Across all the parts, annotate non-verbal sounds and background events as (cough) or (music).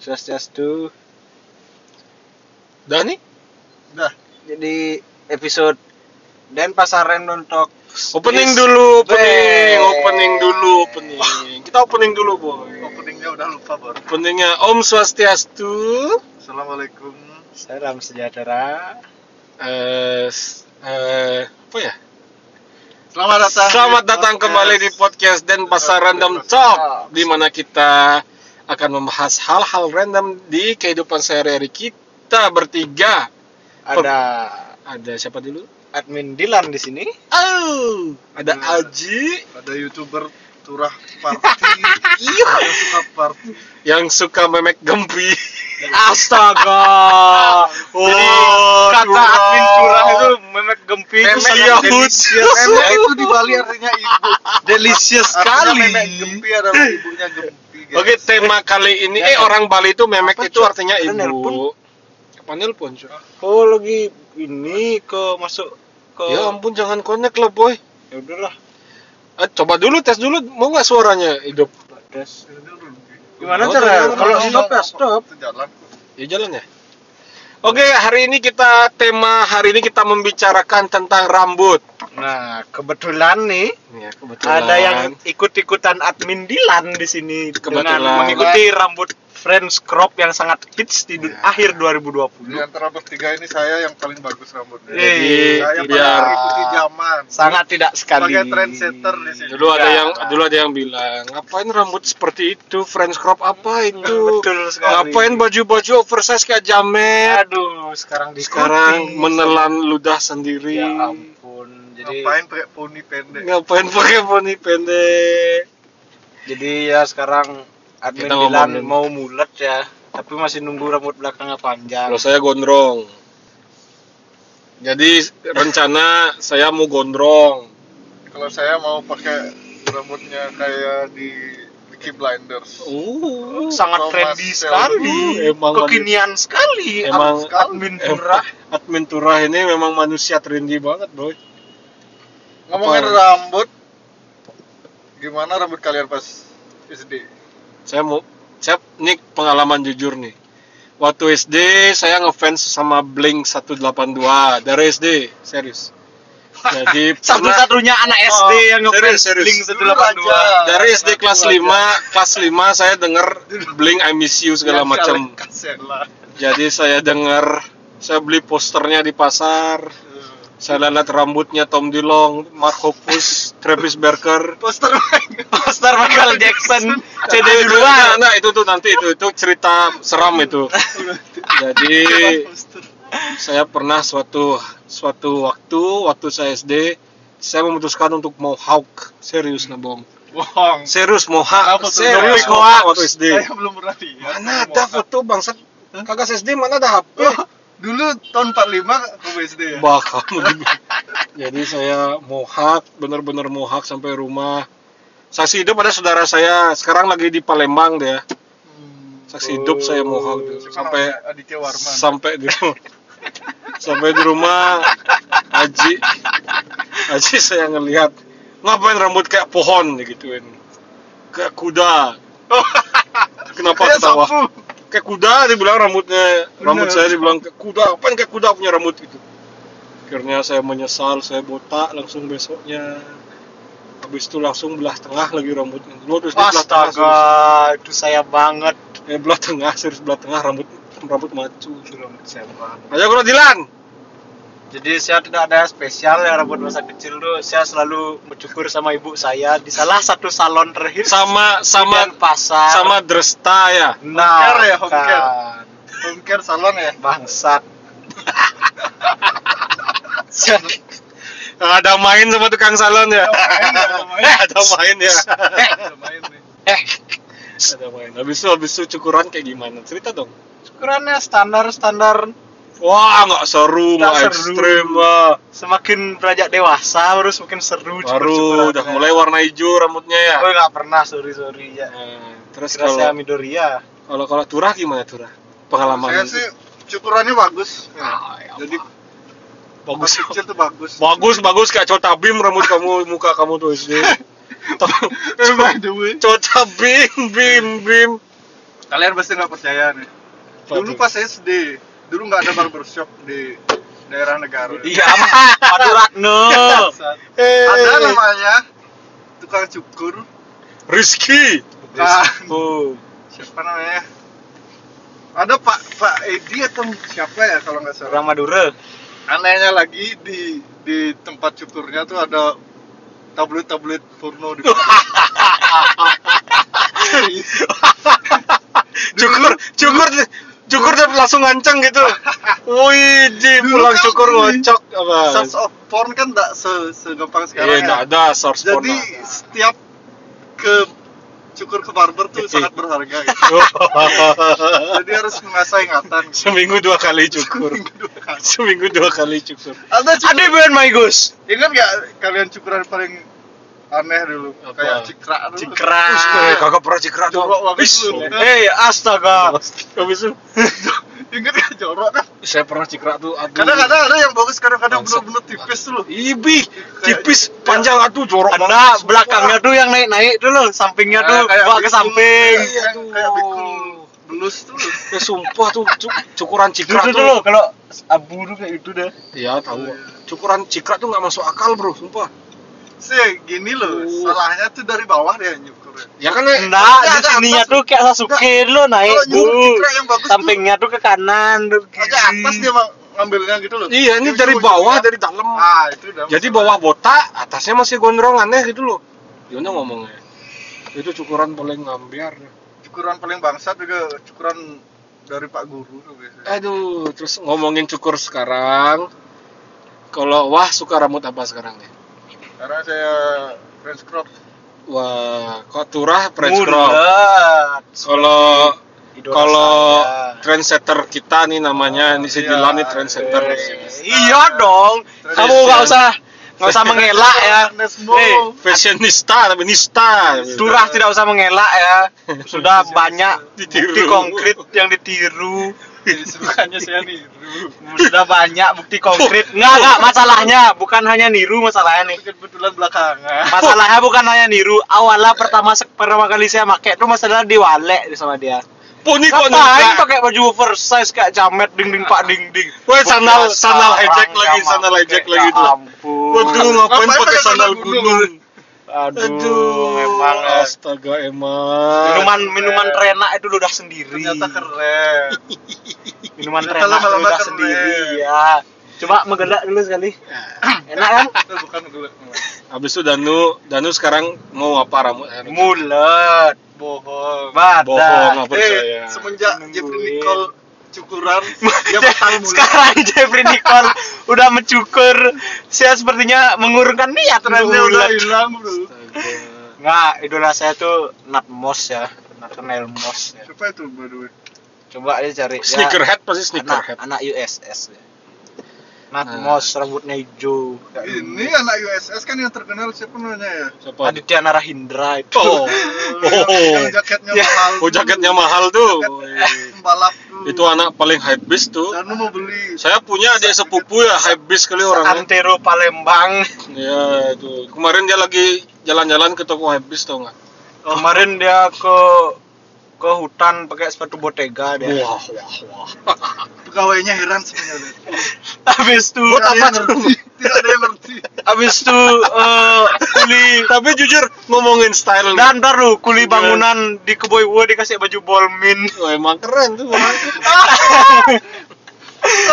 Swastiastu. Udah nih? Udah. Jadi episode dan pasar random talk. Opening is dulu, opening, opening dulu, opening. Kita opening dulu, boy. Openingnya udah lupa bor. Openingnya Om Swastiastu. Assalamualaikum. Salam sejahtera. Eh, s- eh, apa ya? Selamat datang. Selamat datang podcast. kembali di podcast dan pasar random talk, di mana kita akan membahas hal-hal random di kehidupan sehari-hari kita bertiga. Ada Ada siapa dulu? admin Dilan di sini. Oh, ada Ada- Aji Ada youtuber turah party. (laughs) Iya. Yang suka party. yang suka memek gempi. Astaga. (laughs) Oh, Jadi kata curah. admin curah itu memek gempi itu Memek sangat Yahud. delicious. Memek itu di Bali artinya ibu. delicious sekali. memek gempi adalah ibunya gempi. Oke, tema kali ini Ya, eh orang Bali itu memek Apa, itu artinya ibu. nelpon? Apa nelpon, Cok? Oh lagi ini ke masuk ke Ya ampun jangan connect lah, boy. ya udahlah. Eh, coba dulu tes dulu mau nggak suaranya hidup? Tes. Gimana Oh, cara? Kalau stop ya stop. Itu jalan. Ya jalan ya. Oke, hari ini kita tema hari ini kita membicarakan tentang rambut. Nah, kebetulan nih Ya, kebetulan. ada yang ikut-ikutan admin Dilan di sini Kebetulan. dengan mengikuti rambut French crop yang sangat hits di Ya. akhir 2020. Di antara bertiga ini saya yang paling bagus rambutnya. Eh, saya mengikuti zaman. Sangat tidak sekali. Sebagai trendsetter di sini. Dulu ada Ya. yang dulu ada yang bilang, ngapain rambut seperti itu? French crop apa itu? (laughs) Betul sekali. Ngapain baju-baju oversize kayak jamet? Aduh, sekarang diikuti. Sekarang menelan ludah sendiri. Ya ampun. Jadi Ngapain pakai poni pendek? Ngapain pakai poni pendek? jadi ya sekarang admin Kita ngomongin. mau mulet ya, tapi masih nunggu rambut belakangnya panjang. Kalau saya gondrong. Jadi rencana saya mau gondrong. Kalau saya mau pakai rambutnya kayak di Peaky Blinders. Uh, sangat Thomas trendy sekali, Emang kekinian sekali. Emang- admin curah. (laughs) admin turah ini memang manusia trendy banget, boy. Ngomongin Apa? rambut, gimana rambut kalian pas SD? Saya mau saya ini pengalaman jujur nih. Waktu SD saya ngefans sama Blink 182 dari SD, serius. (laughs) Jadi Satu-satunya anak SD Oh, yang ngefans serius, serius. Blink Dulu 182. aja. dari SD kelas 5, kelas 5 saya denger Blink I Miss You segala Yang macam. Jadi saya dengar, saya beli posternya di pasar. Saya lihat rambutnya Tom DeLonge, Mark Hoppus, Travis Barker. Poster Poster Michael Jackson. (laughs) CD Nah, dua. nah, itu tuh nanti itu itu cerita seram itu. Jadi saya pernah suatu suatu waktu waktu saya SD saya memutuskan untuk mau hawk serius nah bom. Bohong. serius mau hawk serius mau hawk waktu SD Saya belum pernah lihat. mana ada foto bangsat. Kagak SD mana ada HP dulu tahun 45 ke SD ya? kamu gitu. jadi saya mohak bener-bener mohak sampai rumah. Saksi hidup ada saudara saya sekarang lagi di Palembang dia. Saksi hidup saya mohak sampai sampai di sampai di rumah Aji. Aji saya ngelihat ngapain rambut kayak pohon? Digituin kayak kuda. Kenapa Kayak ketawa? sapu. Kayak kuda dibilang rambutnya rambut Bener. saya dibilang kayak kuda apaan kayak kuda punya rambut gitu akhirnya saya menyesal saya botak langsung besoknya habis itu langsung belah tengah lagi rambutnya dulu terus belah tengah Astaga, itu saya banget. serius. eh belah tengah serius belah tengah rambut rambut macu Itu rambut saya banget. ayo bro Dilan Jadi saya tidak ada spesial ya rambut masa kecil tuh. Saya selalu mencukur sama ibu saya di salah satu salon terhits sama sama pasar. sama Dresta ya nah, Home care ya, home care. Home care salon ya? bangsat. (laughs) ada main sama tukang salon ya Ada main. (laughs) eh ada main ya Ada main nih. eh, ada main habis itu habis itu cukuran kayak gimana cerita dong cukurannya standar standar. Wah nggak seru Nggak ekstrim wah Semakin beranjak dewasa terus makin seru. baru udah mulai warna hijau rambutnya ya? Oh nggak pernah sorry sorry ya. Nah, terus Kira saya kalau Midoriya. kalau kalau turah gimana turah? Pengalaman Saya sih cukurannya bagus. Ah, ya Jadi bagus. Kecil tuh bagus. bagus bagus kayak cota bim rambut kamu muka kamu tuh SD cota bim bim bim. Kalian pasti nggak percaya nih. Dulu pas SD dulu nggak ada barbershop di daerah negara. Iya, Maduratno. ada namanya tukang cukur. Rizky. bukan. Oh. siapa namanya? Ada Pak Pak Edi atau siapa ya kalau nggak salah? Orang Madura. anehnya lagi di di tempat cukurnya tuh ada tablet-tablet porno di (laughs) Cukur, cukur, cukur dan langsung ngancang gitu. (laughs) Wih, di pulang kan cukur ngocok apa? source of porn kan tak se segampang Iya, sekarang nggak ya ada source porn. jadi setiap ke cukur ke barber tuh sangat berharga gitu. (laughs) jadi harus mengasah ingatan gitu. Seminggu dua kali cukur. Seminggu dua kali cukur. ada cukur Ada Ben Maigus. ingat nggak kalian cukuran paling aneh dulu Apa? kayak cikrak dulu Cikra. Kagak pernah cikra tuh. Jorok banget Is, lu. Eh, astaga. Habis (laughs) itu ingat nggak jorok kan saya pernah cikra tuh. aduh. kadang-kadang ada yang bagus kadang-kadang bener-bener tipis loh Ibi, tipis, panjang aduh jorok banget. belakangnya tuh yang naik-naik tuh loh, sampingnya tuh bawa ke samping. kayak, Aduh. kayak bikul belus tuh loh Ya (laughs) sumpah tuh cu- cukuran Itu cikra tuh loh kalau abu tuh kayak itu dah. Iya tahu. Cukuran cikra tuh nggak masuk akal bro, sumpah. Sih gini loh Uh. salahnya tuh dari bawah dia nyukur ya Ya kan Enggak, Nggak, di sininya tuh kayak Sasuke dulu naik kalau nyukur tuh. cikrak yang bagus Sampingnya tuh ke kanan agak atas dia mah ngambilnya gitu loh Iya, ini dari bawah, dari dalam. ah itu udah Jadi bawah botak, atasnya masih gondrong aneh gitu loh. Gimana ngomongnya? Itu cukuran paling ngambiar. cukuran paling bangsat juga cukuran dari Pak Guru tuh biasanya Aduh, terus ngomongin cukur sekarang. Kalau wah suka rambut apa sekarang nih? Karena saya French crop Wah, kok turah French crop. Mulat. Kalau kalau trendsetter kita nih namanya ini si Iya, Dilan nih trendsetter. Iya dong. Kamu nggak usah nggak usah mengelak ya. Nesmo. Eh, Fashionista tapi nista. Turah tidak usah mengelak ya. (laughs) Sudah banyak Ditiru. bukti konkret yang ditiru. Bukannya saya niru Sudah banyak bukti konkret. Enggak, enggak, masalahnya bukan hanya niru masalahnya nih. kebetulan belakangan Masalahnya bukan hanya niru. Awalnya pertama pertama kali saya pakai tuh masalah diwalek sama dia. Poni kok nyangka? pakai baju oversize kayak jamet ding ding pak ding ding. Woi, sandal sandal hijack orang lagi, sandal pakai. hijack lagi Ya tuh. ampun. Waduh, ngapain pakai sandal gunung? Aduh, Aduh, memang eh. astaga emang. minuman minuman terenak itu udah sendiri. ternyata keren (laughs) Minuman Ternyata terenak lama-lama udah keren. sendiri ya. Coba menggelak dulu sekali. Enak kan? (laughs) bukan dulu Habis itu Danu, Danu sekarang mau apa rambut? Mulet, bohong badan. Bohong, percaya. eh semenjak. Jeffrey Nicole cukuran dia bakal mulai Sekarang (laughs) Jeffrey Nicole udah mencukur. Saya sepertinya mengurungkan niat udah hilang bro Nggak, idola saya tuh Nat Moss ya. Nathaniel Moss ya. siapa itu by the way Coba aja cari. Ya, Sneakerhead pasti anak, sneakerhead. anak USS ya. Nat Nah. Moss rambutnya hijau. ini anak USS kan yang terkenal siapa namanya ya Siapa? Aditya Narahindra itu. Oh, (laughs) yang jaketnya (laughs) Ya. mahal oh jaketnya mahal tuh. pembalap tuh Itu anak paling hype beast tuh. dan lu mau beli Saya punya adik sepupu ya hype beast kali orangnya. Antero Palembang. Ya itu. Kemarin dia lagi jalan-jalan ke toko hype beast tau nggak? Kemarin dia ke ke hutan pakai sepatu Bottega dia. Wah, wah, wah. pegawainya heran sebenarnya Habis itu tidak ada yang ngerti tidak ada yang ngerti habis itu eh, kuli Tapi jujur ngomongin style dan ntar lu kuli bangunan di Keboy Ua dikasih baju bolmin. Wah, emang keren tuh orang. (laughs)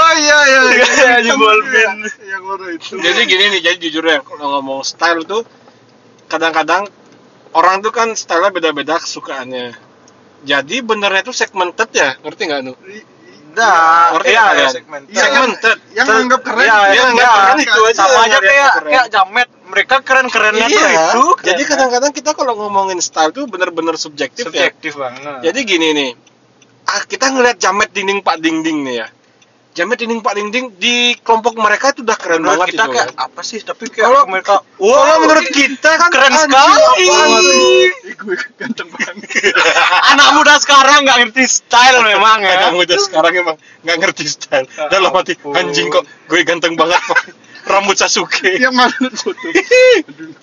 oh iya iya iya Iya, Bolvin. yang warna itu jadi gini nih, jadi jujur ya kalau ngomong style tuh kadang-kadang orang tuh kan stylenya beda-beda kesukaannya. Jadi benernya tuh segmented ya, ngerti nggak nu? Dah, Ngerti iya, kalian? segmen. Iya, yang- Segmented. yang Ter- anggap keren iya, Dia iya, nggak iya. keren itu aja. Sama aja yang kayak kayak jamet. Mereka keren-kerennya tuh Iya. itu. Jadi kadang-kadang kita kalau ngomongin style tuh bener-bener subjektif, ya. subjektif banget. Jadi gini nih, ah, kita ngeliat jamet dinding pak dinding nih ya. Jamet dinding pak dinding di kelompok mereka itu udah keren menurut banget kita itu. kayak kan. apa sih? Tapi kayak Kalau- mereka Kalau menurut kita kan keren sekali. gue (laughs) ganteng banget (laughs) anak muda sekarang nggak ngerti style memang ya. Anak muda sekarang emang nggak ngerti style. Dalam hati ampun. anjing kok gue ganteng banget pak. (laughs) Rambut Sasuke. foto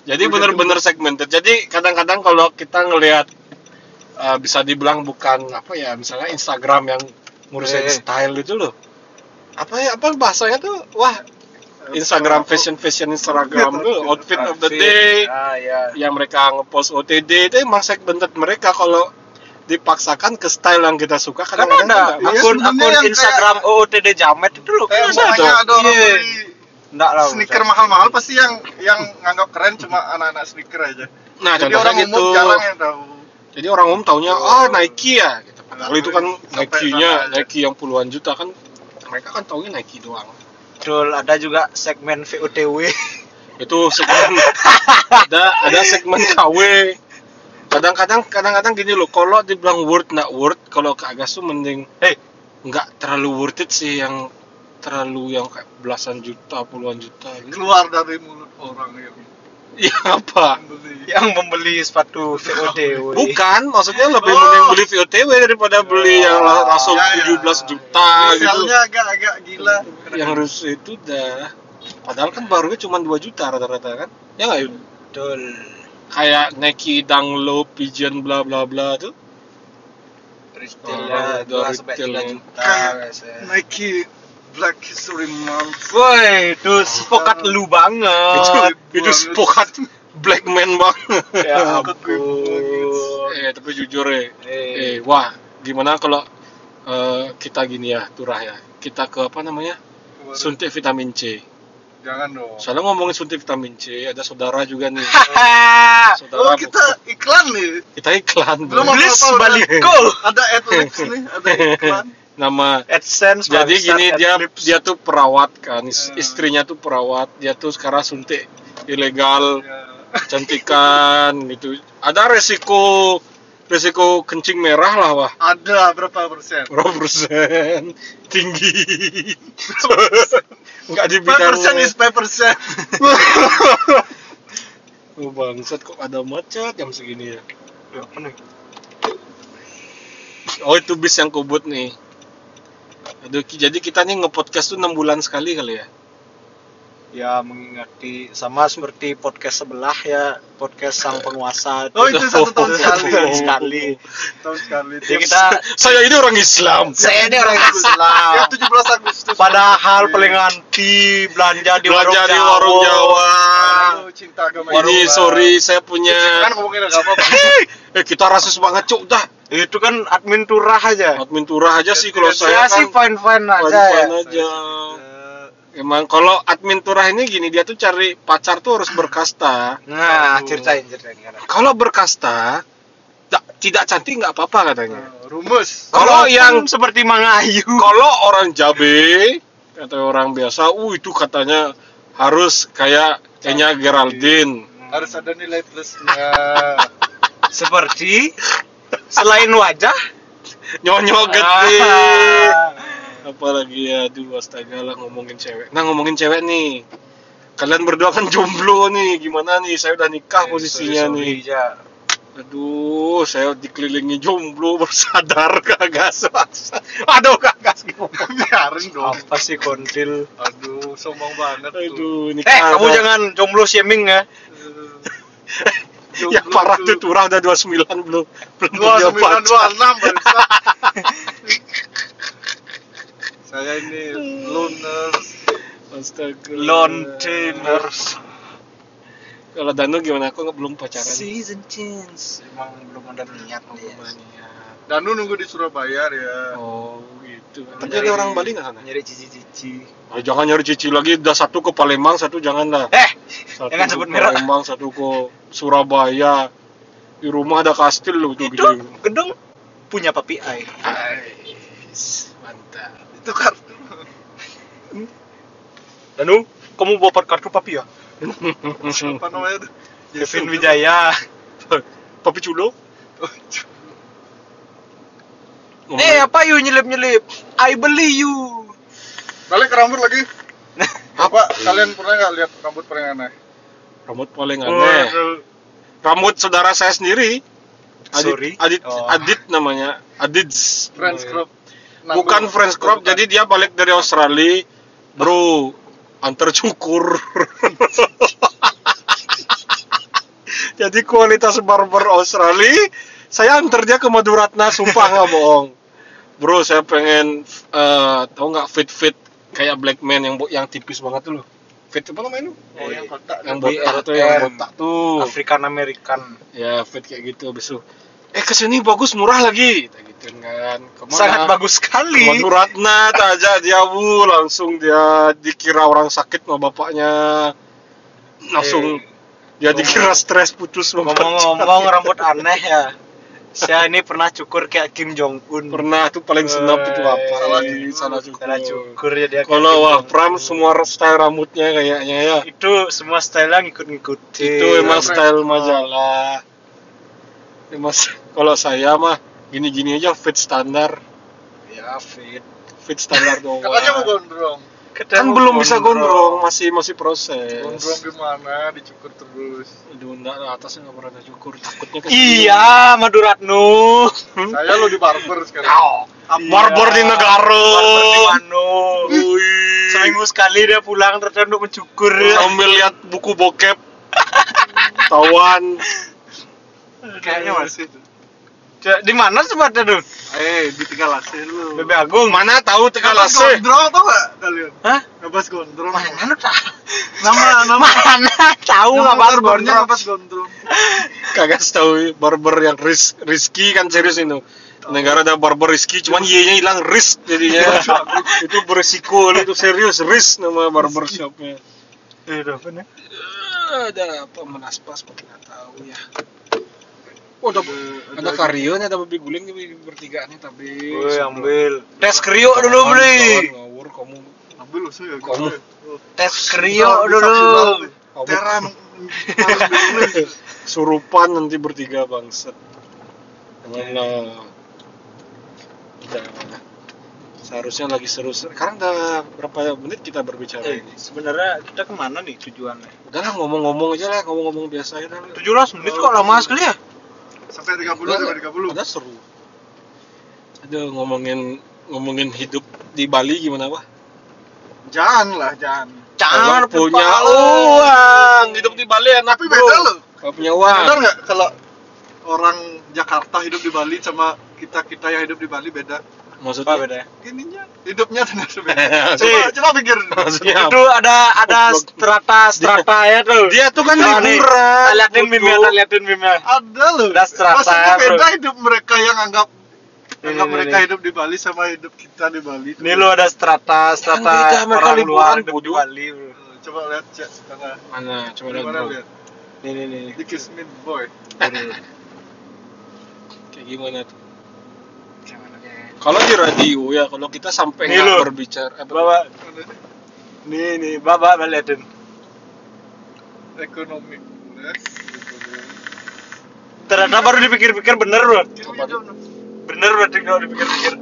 Jadi bener-bener segmented. Jadi kadang-kadang kalau kita ngelihat eh, bisa dibilang bukan apa ya misalnya Instagram yang ngurusin Eh. style itu loh apa ya apa bahasanya tuh? Wah. Instagram fashion fashion Instagram. Tuh outfit of the day. Ah ya yang mereka ngepost OTD itu emang segmented mereka. Kalau dipaksakan ke style yang kita suka kan kadang-kadang ada. nggak Iya, akun akun Instagram OOTD Jamet itu loh kayak kan ada? orang Iya. beli Enggak lah sneaker mahal-mahal pasti yang yang nganggap keren cuma anak-anak sneaker aja. Nah jadi contohnya orang gitu. umum jarang yang tahu. Jadi orang umum taunya ah Nike ya gitu. padahal itu kan Nike-nya. Nike yang puluhan juta kan mereka kan taunya Nike doang. Betul, ada juga segmen VOTW itu segmen. Ada ada segmen (laughs) KW kadang-kadang kadang-kadang gini loh kalau dibilang worth nggak worth kalau ke Agas tuh mending Hei. nggak terlalu worth it sih yang terlalu yang kayak belasan juta puluhan juta gitu. Keluar dari mulut orang yang ya apa yang membeli sepatu VOTW bukan maksudnya lebih Oh. mending beli VOTW daripada beli yang la- langsung Ya, ya. 17 juta gitu misalnya agak-agak gila yang harus itu dah padahal kan barunya cuma 2 juta rata-rata kan ya nggak Yun? Betul kayak Nike Danglo Pigeon bla bla bla tuh Retailnya Oh, 2 sampai 3 retailnya. juta. Nike Black History Month. Woi, itu spokat lu itu banget. itu banget. spokat black man banget. Ya (laughs) ampun. eh tapi jujur eh. Eh, eh wah gimana kalau eh, kita gini ya turah ya. Kita ke apa namanya? Suntik vitamin C. Jangan dong. Soalnya ngomongin suntik vitamin C ada saudara juga nih. (laughs) Saudara oh kita iklan nih. Kita iklan belum apa-apa balikku. ada adlibs nih ada (laughs) iklan nama AdSense jadi gini dia AdLibs. dia tuh perawat kan Hmm. istrinya tuh perawat dia tuh sekarang suntik ilegal Ya. cantikan (laughs) gitu. Ada resiko resiko kencing merah lah wah. Ada berapa persen? Berapa persen? (laughs) Tinggi. (laughs) Nggak di 5 bidang persen is 5 persen oh, bangsat kok ada macet jam segini ya? Ya, oh itu bis yang kubut nih jadi kita nih nge-podcast tuh 6 bulan sekali kali ya? Ya mengingati sama seperti podcast sebelah ya podcast sang penguasa. Oh itu (laughs) satu tahun sekali. Tahun sekali. tahun sekali. Jadi kita saya ini orang Islam. Saya ini orang ya Islam. 17 Agustus. Padahal paling anti belanja di warung belanja di Jawa. warung Jawa. Aduh, cinta agama ini sorry saya punya kan ngomongin agama eh kita rasis banget cuk. Dah Itu kan admin turah aja. admin turah aja sih kalau Saya saya sih kan fine fine aja fine-fine ya. aja. Emang kalau admin turah ini gini dia tuh cari pacar tuh harus berkasta. Nah, ceritain ceritain kan. kalau berkasta tak- tidak cantik nggak apa-apa katanya. Eh, rumus. Kalau yang- seperti Mangayu. kalau orang Jabe atau orang biasa uh itu katanya harus kayak Enya Geraldine. Harus ada nilai plusnya. (laughs) Seperti selain wajah nyonyol gede. (laughs) Apalagi ya aduh astaga lah ngomongin cewek. Nah ngomongin cewek nih. Kalian berdua kan jomblo nih. Gimana nih? Saya udah nikah posisinya nih. Ya. aduh saya dikelilingi jomblo (laughs) bersadar kagak swasta. Aduh kagak biarin dong. Apa sih kontil? aduh sombong banget tuh. Aduh ini Eh, kamu jangan jomblo shaming ya. (laughs) Yang parah tuh. turah udah 29 belum belum dua punya sembilan pacar. dua enam barusan. (laughs) saya ini loners astaga Lontiners. kalau Danu gimana kok nggak belum pacaran Season change. Emang belum ada niat nih. ya. Danu nunggu di Surabaya ya oh gitu. Nyari- ada orang Bali nggak sana? Nyari cici-cici. Oh, jangan nyari cici lagi udah satu ke Palembang satu jangan lah Eh, satu jangan sebut merek. Palembang satu ke Surabaya. Di rumah ada kastil loh itu itu gede gedung punya papi ai. Mantap. Itu kartu. Danu, kamu bawa kartu papi ya? apa namanya tuh Kevin Wijaya. papi culo Eh, apa you nyelip-nyelip? I beli you. balik ke rambut lagi. (laughs) Apa kalian pernah nggak lihat rambut paling aneh? Rambut paling aneh. rambut saudara saya sendiri. Adit, Sorry. Adit, Oh. Adit namanya. Adit French crop bukan French crop jadi dia balik dari Australia. Bro antar cukur. (laughs) Jadi kualitas barber Australia saya antar dia ke Maduratna sumpah nggak bohong. Bro saya pengen eh tahu nggak fit fit kayak black man yang yang tipis banget tuh loh. Fit apa namanya? Lu Oh, yang kotak. yang BR botak tuh yang M. botak tuh. African American. Ya fit kayak gitu besok eh ke sini bagus murah lagi. Kita gitu kan Ke mana? sangat bagus sekali. Maduratna aja dia bu. Langsung dia dikira orang sakit sama bapaknya. Langsung dia dikira stres putus ngomong-ngomong rambut aneh ya saya ini pernah cukur kayak Kim Jong Un pernah tuh paling senap itu apa? Salah Ih, cukur. salah cukur, Salah cukur ya dia kalau Kim wah. Pram semua style rambutnya kayaknya ya. Itu semua style ngikut-ngikutin. Itu emang style majalah. Emang kalau saya mah gini-gini aja fit standar. Ya fit. Fit standar doang (laughs) Katanya mau gondrong. Kan belum bisa gondrong masih masih proses Gondrong gimana? Dicukur terus. Aduh, enggak, atasnya nggak pernah ada cukur. Takutnya ke iya Maduratnu Saya lo di barber sekarang. Kau. Barber di negara. Barber di Mano. Seminggu sekali dia pulang ternyata untuk mencukur. Sambil lihat buku bokep. Tawan. Kayaknya masih. Ja- Di mana tempatnya tuh? Eh, ditinggal AC lu. Bebe Agung. Mana tahu tegal Ngabas AC. gondrong tau gak kalian? Hah? Ngabas gondrong. Mana tak? Nama (laughs) nama Mana tahu barbernya gondrong? ngabas gondrong. (laughs) Kagak tahu barber yang ris Rizky kan serius itu. Negara ada barber Rizky, cuman Y-nya hilang risk jadinya. itu (laughs) berisiko itu serius risk nama barber shopnya. Itu apa nih? Eh, ada apa menaspas nggak tahu ya. Oh, ada, ada karyon, ada babi guling tapi bertiga nih tapi. Woi ambil. Tes kriuk dulu beli. Ngawur kamu. Ambil lu sih ya. Kamu. Tes kriuk dulu. Teran. surupan nanti bertiga bangsat. Mana? Udah. Seharusnya lagi seru. Sekarang udah berapa menit kita berbicara Eh, ini? sebenarnya kita ke mana nih tujuannya? Udahlah ngomong-ngomong aja lah, ngomong-ngomong biasa aja lah. 17 menit kok lama sekali ya? Sampai 30 sampai 30. Ada seru. Ada ngomongin ngomongin hidup di Bali gimana pak? Jangan lah, jangan. Jangan punya uang, hidup di Bali enak Tapi bro. beda loh. Kalau punya uang. Benar nggak kalau orang Jakarta hidup di Bali sama kita kita yang hidup di Bali beda? Apa Maksudnya? bedanya? Ininya hidupnya (laughs) ternyata beda. Iya. coba coba pikir. Maksudnya Itu ada ada strata strata ya tuh. Dia tuh kan liburan. liatin ya, tak liatin meme ya. Ada loh. Ada strata, Maksudnya beda hidup mereka yang anggap anggap mereka hidup di Bali sama hidup kita di Bali. Ini lo ada strata strata beda, orang luar hidup di. Bali. bro. Eh, Coba lihat chat sana. Mana? Coba lihat? Nih nih nih. Di Kismin Boy. (laughs) Kayak gimana tuh? Kalau di radio ya, kalau kita sampai Nih, nggak berbicara, eh, Bawa Mana nih? nih bawa liatin. Ekonomi. Ternyata baru dipikir-pikir bener. Ini dong. Bener berarti kalau dipikir-pikir.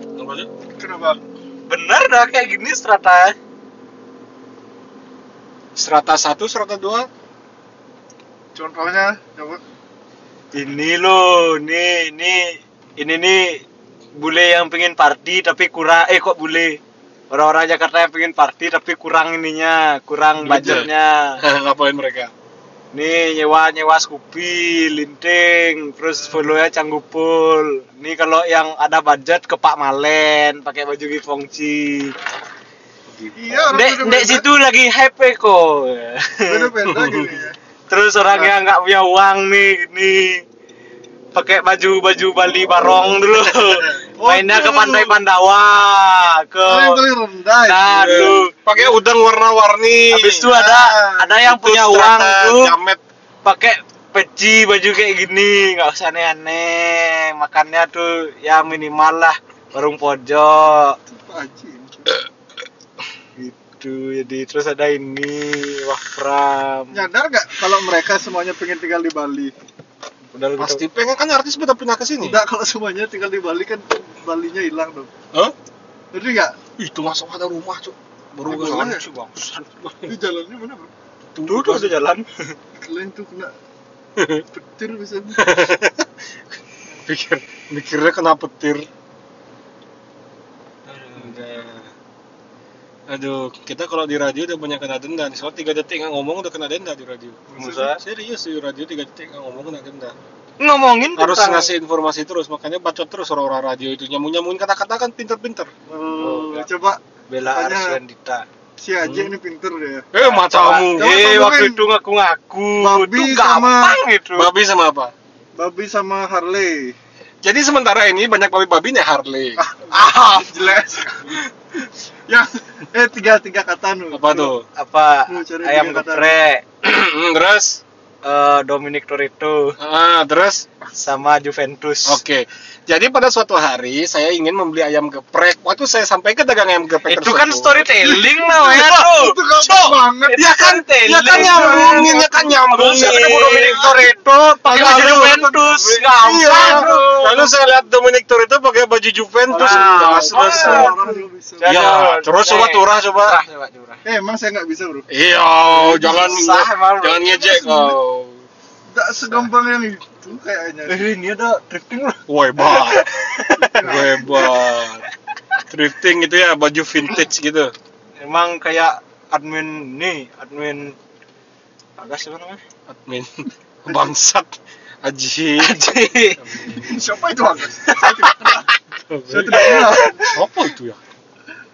Kenapa? Bener dah kayak gini strata. Strata 1, strata 2 Contohnya coba. Ini loh, nih nih ini nih bule yang pengen party tapi kurang eh kok bule? Orang-orang Jakarta yang pengen party tapi kurang ininya kurang budgetnya. (laughs) Ngapain mereka? nih nyewa nyewa Scoopy linting terus follow-nya canggupul nih kalau yang ada budget ke Pak Malen pakai baju gifongci Iya, dek dek situ lagi hype kok. Beda-beda (laughs) gini ya. terus orang yang nggak punya uang nih nih. Pakai baju baju Bali Barong dulu (laughs) mainnya ke pantai Pandawa ke Paling rendah. nah Pakai udang warna-warni. habis itu ada ada yang Itu punya uang tuh Jamet. pakai peci baju kayak gini nggak usah aneh-aneh makannya tuh ya minimal lah warung pojok gitu jadi terus ada ini wah pram Nyadar nggak kalau mereka semuanya pengen tinggal di Bali? udah lu Pasti pengen kan artis pada pindah ke sini. Enggak, kalau semuanya tinggal di Bali kan Balinya hilang dong. Hah? Jadi nggak? Itu masuk ada rumah, Cuk. Baru Di gua mana? sih, bangsat. Di jalannya mana bro? tuh tuh ada jalan Kalian tuh kena (laughs) petir bisa. (laughs) Pikir mikirnya kena petir. Aduh, kita kalau di radio udah banyak kena denda nih. Soal 3 detik nggak ngomong udah kena denda di radio. Masa? Serius di radio 3 detik nggak ngomong kena denda. Ngomongin harus tentang ngasih informasi terus makanya bacot terus orang-orang radio itu nyambung nyambungin kata-kata kan pinter-pinter Oh, enggak. coba bela Arswendita. si Aji ini pinter deh. eh Coba Eh, waktu itu ngaku-ngaku. babi Itu sama- itu. babi sama apa Babi sama Harley. jadi sementara ini banyak babi-babinya Harley Ah, (laughs) jelas. ya, eh tiga tiga kata nu. apa tuh Apa? Ayam geprek, Hmm, terus eh, Dominic Torito, ah terus sama Juventus. Oke, jadi pada suatu hari saya ingin membeli ayam geprek. Waktu saya sampai ke dagang ayam geprek Itu kan storytelling namanya tuh. Itu gampang banget. Itu Ya kan, ya kan nyambungin, ya kan nyambungin. Terus ketemu Dominic Torito pakai Lalu- baju Juventus. Iya. Gampang tuh. Lalu saya lihat Dominic Torito pakai baju Juventus. Ah, Nah, ah. Ya, terus coba turah coba. Eh, emang saya nggak bisa bro. Iya, jangan jangan ngejek kau. Tak segampang yang itu kayaknya. Eh, ini ada drifting loh. Hebat. Hebat. Drifting itu ya baju vintage gitu. Emang kayak admin nih, admin Agas siapa namanya? Admin bangsat. Aji. Aji. Siapa itu Agus? Saya tidak kenal. Saya tidak kenal. Apa itu ya?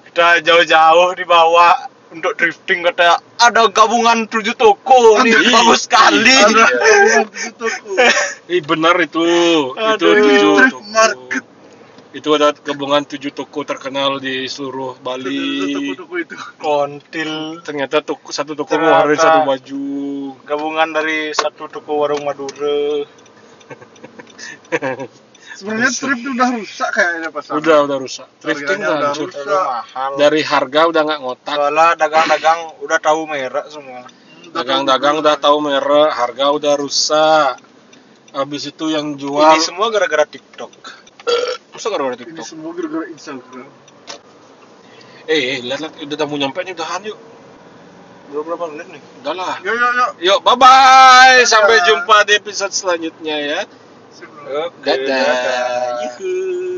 Kita jauh-jauh dibawa untuk drifting kata ada gabungan tujuh toko nih Ih, bagus sekali. Ada (laughs) Iya. Eh benar itu. Itu tujuh toko. market. Itu ada gabungan tujuh toko terkenal di seluruh Bali. Toko-toko itu. Kontil Ternyata toko satu toko ngeluarin satu baju. gabungan dari satu toko warung Madura. (laughs) Sebenarnya trip itu udah rusak kayaknya pas. Udah udah rusak. Drifting Harganya udah udah hancur. rusak. Terlalu mahal. Dari harga udah nggak ngotak. Soalnya dagang-dagang udah tahu merek semua. Dagang-dagang udah tahu merek, harga udah rusak. Habis itu yang jual Ini semua gara-gara TikTok. Masa gara-gara Ini TikTok? semua gara-gara Instagram. Eh, eh, lihat lihat udah mau nyampe nih udahan yuk. Belum berapa menit nih? Udah lah. Yo yo. Yuk, bye bye. Sampai jumpa di episode selanjutnya ya. Sebelum- Oke, Dadah. Yuhu.